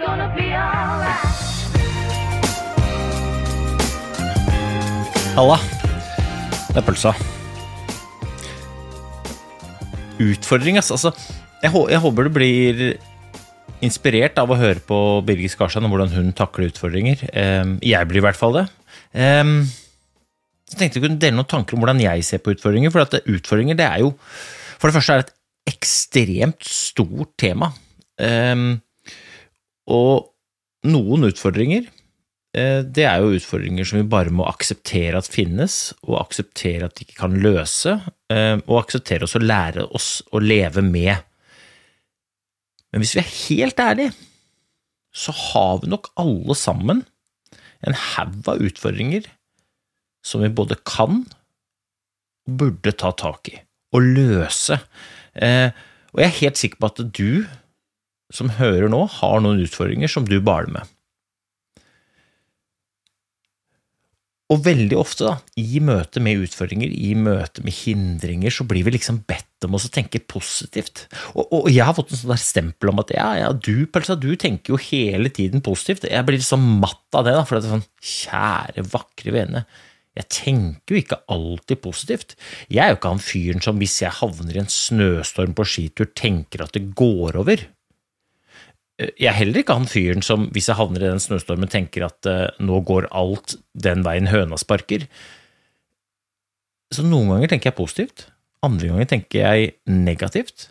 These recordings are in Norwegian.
gonna be alright. Halla. Det er pølsa. Utfordring, ass. Altså, jeg, jeg håper du blir inspirert av å høre på Birgit Skarstein og hvordan hun takler utfordringer. Em, jeg blir i hvert fall det. jeg så tenkte jeg kunne dele noen tanker om hvordan jeg ser på utfordringer. For at utfordringer, det er jo For det første er det et ekstremt stort tema. Og noen utfordringer eh, det er jo utfordringer som vi bare må akseptere at finnes, og akseptere at de ikke kan løse, eh, og akseptere oss å lære oss å leve med. Men hvis vi er helt ærlige, så har vi nok alle sammen en haug av utfordringer som vi både kan og burde ta tak i og løse. Eh, og jeg er helt sikker på at du som hører nå, har noen utfordringer som du baler med. Og veldig ofte, da, i møte med utfordringer, i møte med hindringer, så blir vi liksom bedt om oss å tenke positivt. Og, og jeg har fått en sånn der stempel om at ja, ja, du, Pelsa, du tenker jo hele tiden positivt. Jeg blir liksom matt av det, da, for det er sånn, kjære, vakre vene. Jeg tenker jo ikke alltid positivt. Jeg er jo ikke han fyren som hvis jeg havner i en snøstorm på skitur, tenker at det går over. Jeg er heller ikke han fyren som, hvis jeg havner i den snøstormen, tenker at uh, nå går alt den veien høna sparker. Så noen ganger tenker jeg positivt, andre ganger tenker jeg negativt.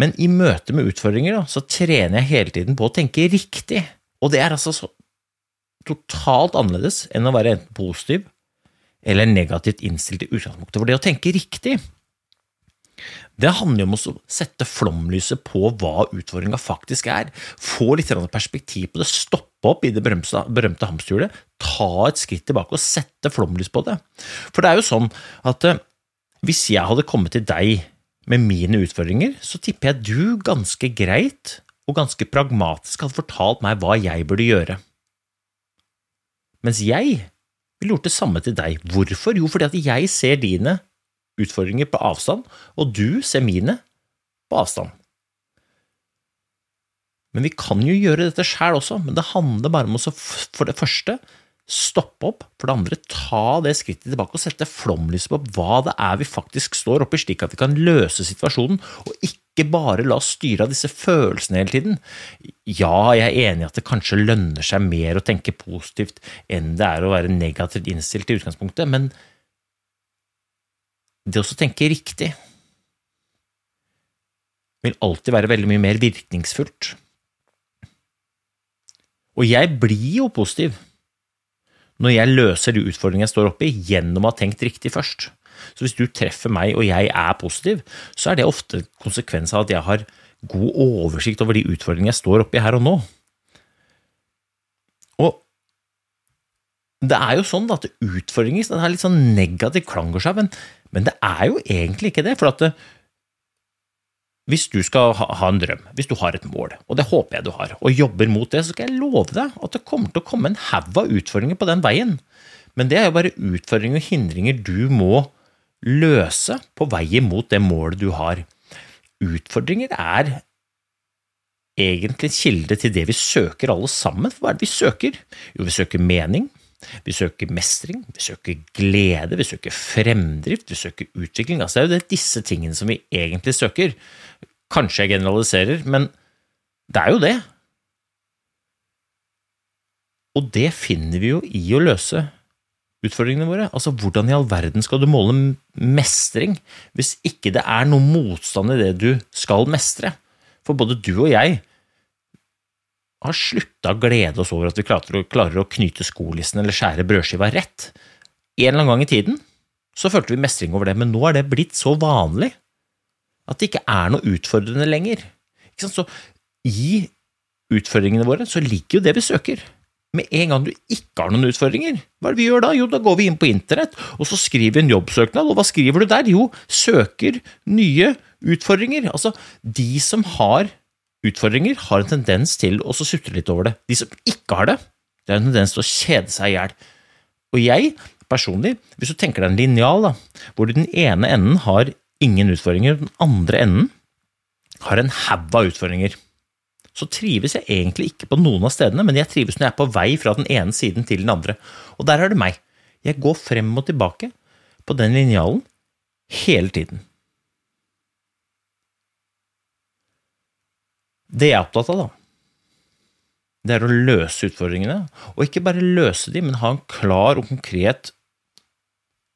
Men i møte med utfordringer da, så trener jeg hele tiden på å tenke riktig, og det er altså så totalt annerledes enn å være enten positiv eller negativt innstilt i utgangspunktet. For det å tenke riktig, det handler jo om å sette flomlyset på hva utfordringa faktisk er. Få litt perspektiv på det, stoppe opp i det berømte, hamsterhjulet, ta et skritt tilbake og sette flomlys på det. For det er jo sånn at eh, hvis jeg hadde kommet til deg med mine utfordringer, så tipper jeg du ganske greit og ganske pragmatisk hadde fortalt meg hva jeg burde gjøre. Mens jeg ville gjort det samme til deg. Hvorfor? Jo, fordi at jeg ser dine utfordringer på avstand, og du ser mine på avstand. Men vi kan jo gjøre dette sjæl også, men det handler bare om å for det første stoppe opp, for det andre ta det skrittet tilbake og sette flomlyset på hva det er vi faktisk står oppi, slik at vi kan løse situasjonen, og ikke bare la oss styre av disse følelsene hele tiden. Ja, jeg er enig i at det kanskje lønner seg mer å tenke positivt enn det er å være negativt innstilt i utgangspunktet, men det å tenke riktig vil alltid være veldig mye mer virkningsfullt. Og jeg blir jo positiv når jeg løser de utfordringene jeg står oppe i, gjennom å ha tenkt riktig først. Så hvis du treffer meg og jeg er positiv, så er det ofte konsekvens av at jeg har god oversikt over de utfordringene jeg står oppe i her og nå. Og det er jo sånn at utfordringer det har litt sånn negativ klang over seg, men, men det er jo egentlig ikke det. For at det, hvis du skal ha, en drøm, hvis du har et mål, og det håper jeg du har, og jobber mot det, så skal jeg love deg at det kommer til å komme en haug av utfordringer på den veien. Men det er jo bare utfordringer og hindringer du må løse på veien mot det målet du har. Utfordringer er egentlig en kilde til det vi søker alle sammen. Hva er det vi søker? Jo, vi søker mening, vi søker mestring, vi søker glede, vi søker fremdrift, vi søker utvikling. Altså, det er jo disse tingene som vi egentlig søker. Kanskje jeg generaliserer, men det er jo det. Og det finner vi jo i å løse utfordringene våre. Altså, hvordan i all verden skal du måle mestring hvis ikke det er noe motstand i det du skal mestre? For både du og jeg har slutta å glede oss over at vi klarer klarer å knyte skolissen eller skjære brødskiva rett. En eller annen gang i tiden så følte vi mestring over det, men nå er det blitt så vanlig at det ikke er noe utfordrende lenger. Så i utfordringene våre, så ligger jo det vi søker. Med en gang du ikke har noen utfordringer, hva er det vi gjør da? Jo, da går vi inn på internett, og så skriver vi en jobbsøknad, og hva skriver du der? Jo, søker nye utfordringer. Altså, de som har utfordringer, har en tendens til å sutre litt over det. De som ikke har det, det har en tendens til å kjede seg i hjel. Og jeg, personlig, hvis du tenker deg en linjal, hvor den ene enden har ingen utfordringer, og den andre enden har en haug av utfordringer så trives jeg egentlig ikke på noen av stedene, men jeg trives når jeg er på vei fra den ene siden til den andre. Og der er det meg. Jeg går frem og tilbake på den linjalen hele tiden. Det jeg er opptatt av, da, det er å løse utfordringene. Og ikke bare løse dem, men ha en klar og konkret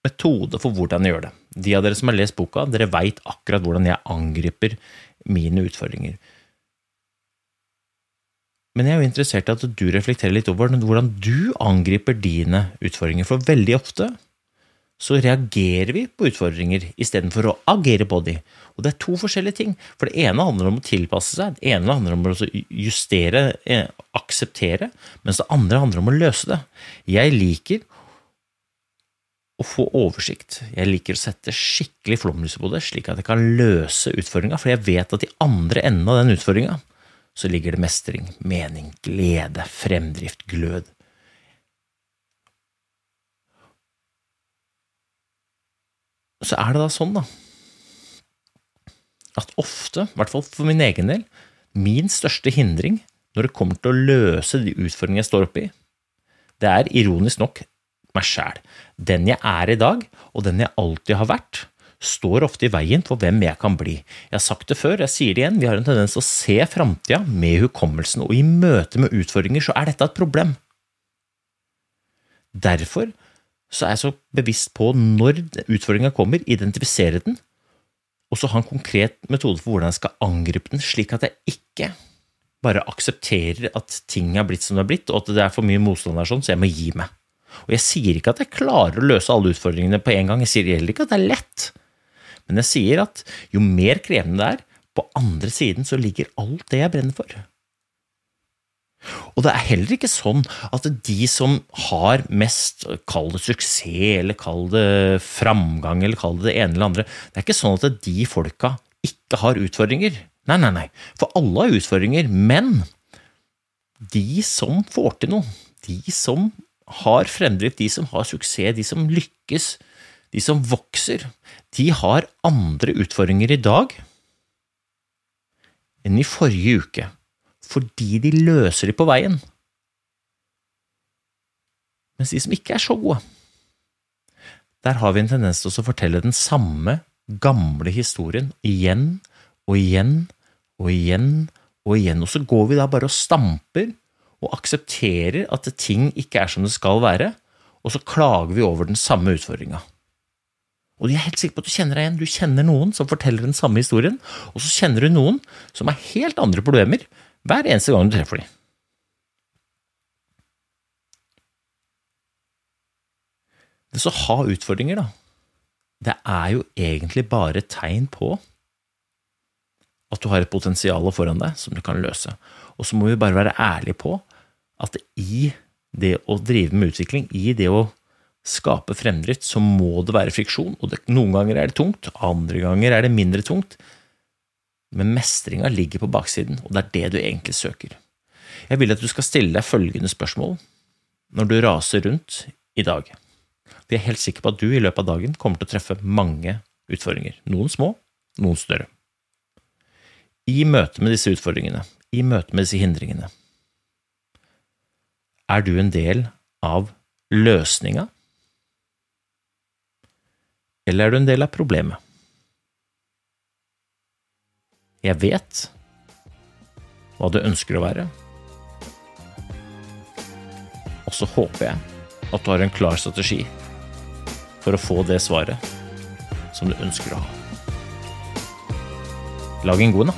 metode for hvordan jeg gjør det. De av dere som har lest boka, dere veit akkurat hvordan jeg angriper mine utfordringer. Men jeg er jo interessert i at du reflekterer litt over hvordan du angriper dine utfordringer. For veldig ofte så reagerer vi på utfordringer istedenfor å agere på dem. Og det er to forskjellige ting. For det ene handler om å tilpasse seg, det ene handler om å justere, eh, akseptere, mens det andre handler om å løse det. Jeg liker å få oversikt. Jeg liker å sette skikkelig flomlyset på det, slik at jeg kan løse utfordringa, for jeg vet at i andre enden av den utfordringa så ligger det mestring, mening, glede, fremdrift, glød. Så er det da sånn, da, at ofte, i hvert fall for min egen del, min største hindring når det kommer til å løse de utfordringene jeg står oppi, det er ironisk nok meg sjæl. Den jeg er i dag, og den jeg alltid har vært, står ofte i veien for hvem jeg kan bli. Jeg har sagt det før, jeg sier det igjen, vi har en tendens til å se framtida med hukommelsen, og i møte med utfordringer så er dette et problem. Derfor så er jeg så bevisst på når utfordringa kommer, identifisere den, og så ha en konkret metode for hvordan jeg skal angripe den, slik at jeg ikke bare aksepterer at ting er blitt som det er blitt, og at det er for mye motstand der, sånn, så jeg må gi meg. Og jeg sier ikke at jeg klarer å løse alle utfordringene på en gang, jeg sier heller ikke at det er lett, men jeg sier at jo mer krevende det er, på andre siden så ligger alt det jeg brenner for. Og det er heller ikke sånn at de som har mest, kall det suksess, eller kall det framgang, eller kall det det ene eller andre, det er ikke sånn at de folka ikke har utfordringer. Nei, nei, nei, for alle har utfordringer, men de som får til noe, de som har fremdrift, de som har suksess, de som lykkes, de som vokser, de har andre utfordringer i dag enn i forrige uke, fordi de løser de på veien. Mens de som ikke er så gode, der har vi en tendens til å fortelle den samme gamle historien igjen og igjen og igjen og igjen, og så går vi da bare og stamper og aksepterer at ting ikke er som det skal være, og så klager vi over den samme utfordringa. Og jeg er helt sikker på at du kjenner deg igjen. Du kjenner noen som forteller den samme historien, og så kjenner du noen som har helt andre problemer hver eneste gang du treffer dem. Det å ha utfordringer, da, det er jo egentlig bare tegn på at du har et potensial foran deg som du kan løse. Og så må vi bare være ærlige på at i det å drive med utvikling, i det å skape fremdrift, så må det være friksjon. Og det, noen ganger er det tungt, andre ganger er det mindre tungt. Men mestringa ligger på baksiden, og det er det du egentlig søker. Jeg vil at du skal stille deg følgende spørsmål når du raser rundt i dag. Vi er helt sikre på at du i løpet av dagen kommer til å treffe mange utfordringer. Noen små, noen større. I møte med disse utfordringene, i møte med disse hindringene, er du en del av løsninga eller er du en del av problemet? Jeg vet hva du ønsker å være, og så håper jeg at du har en klar strategi for å få det svaret som du ønsker å ha. Lag en god en,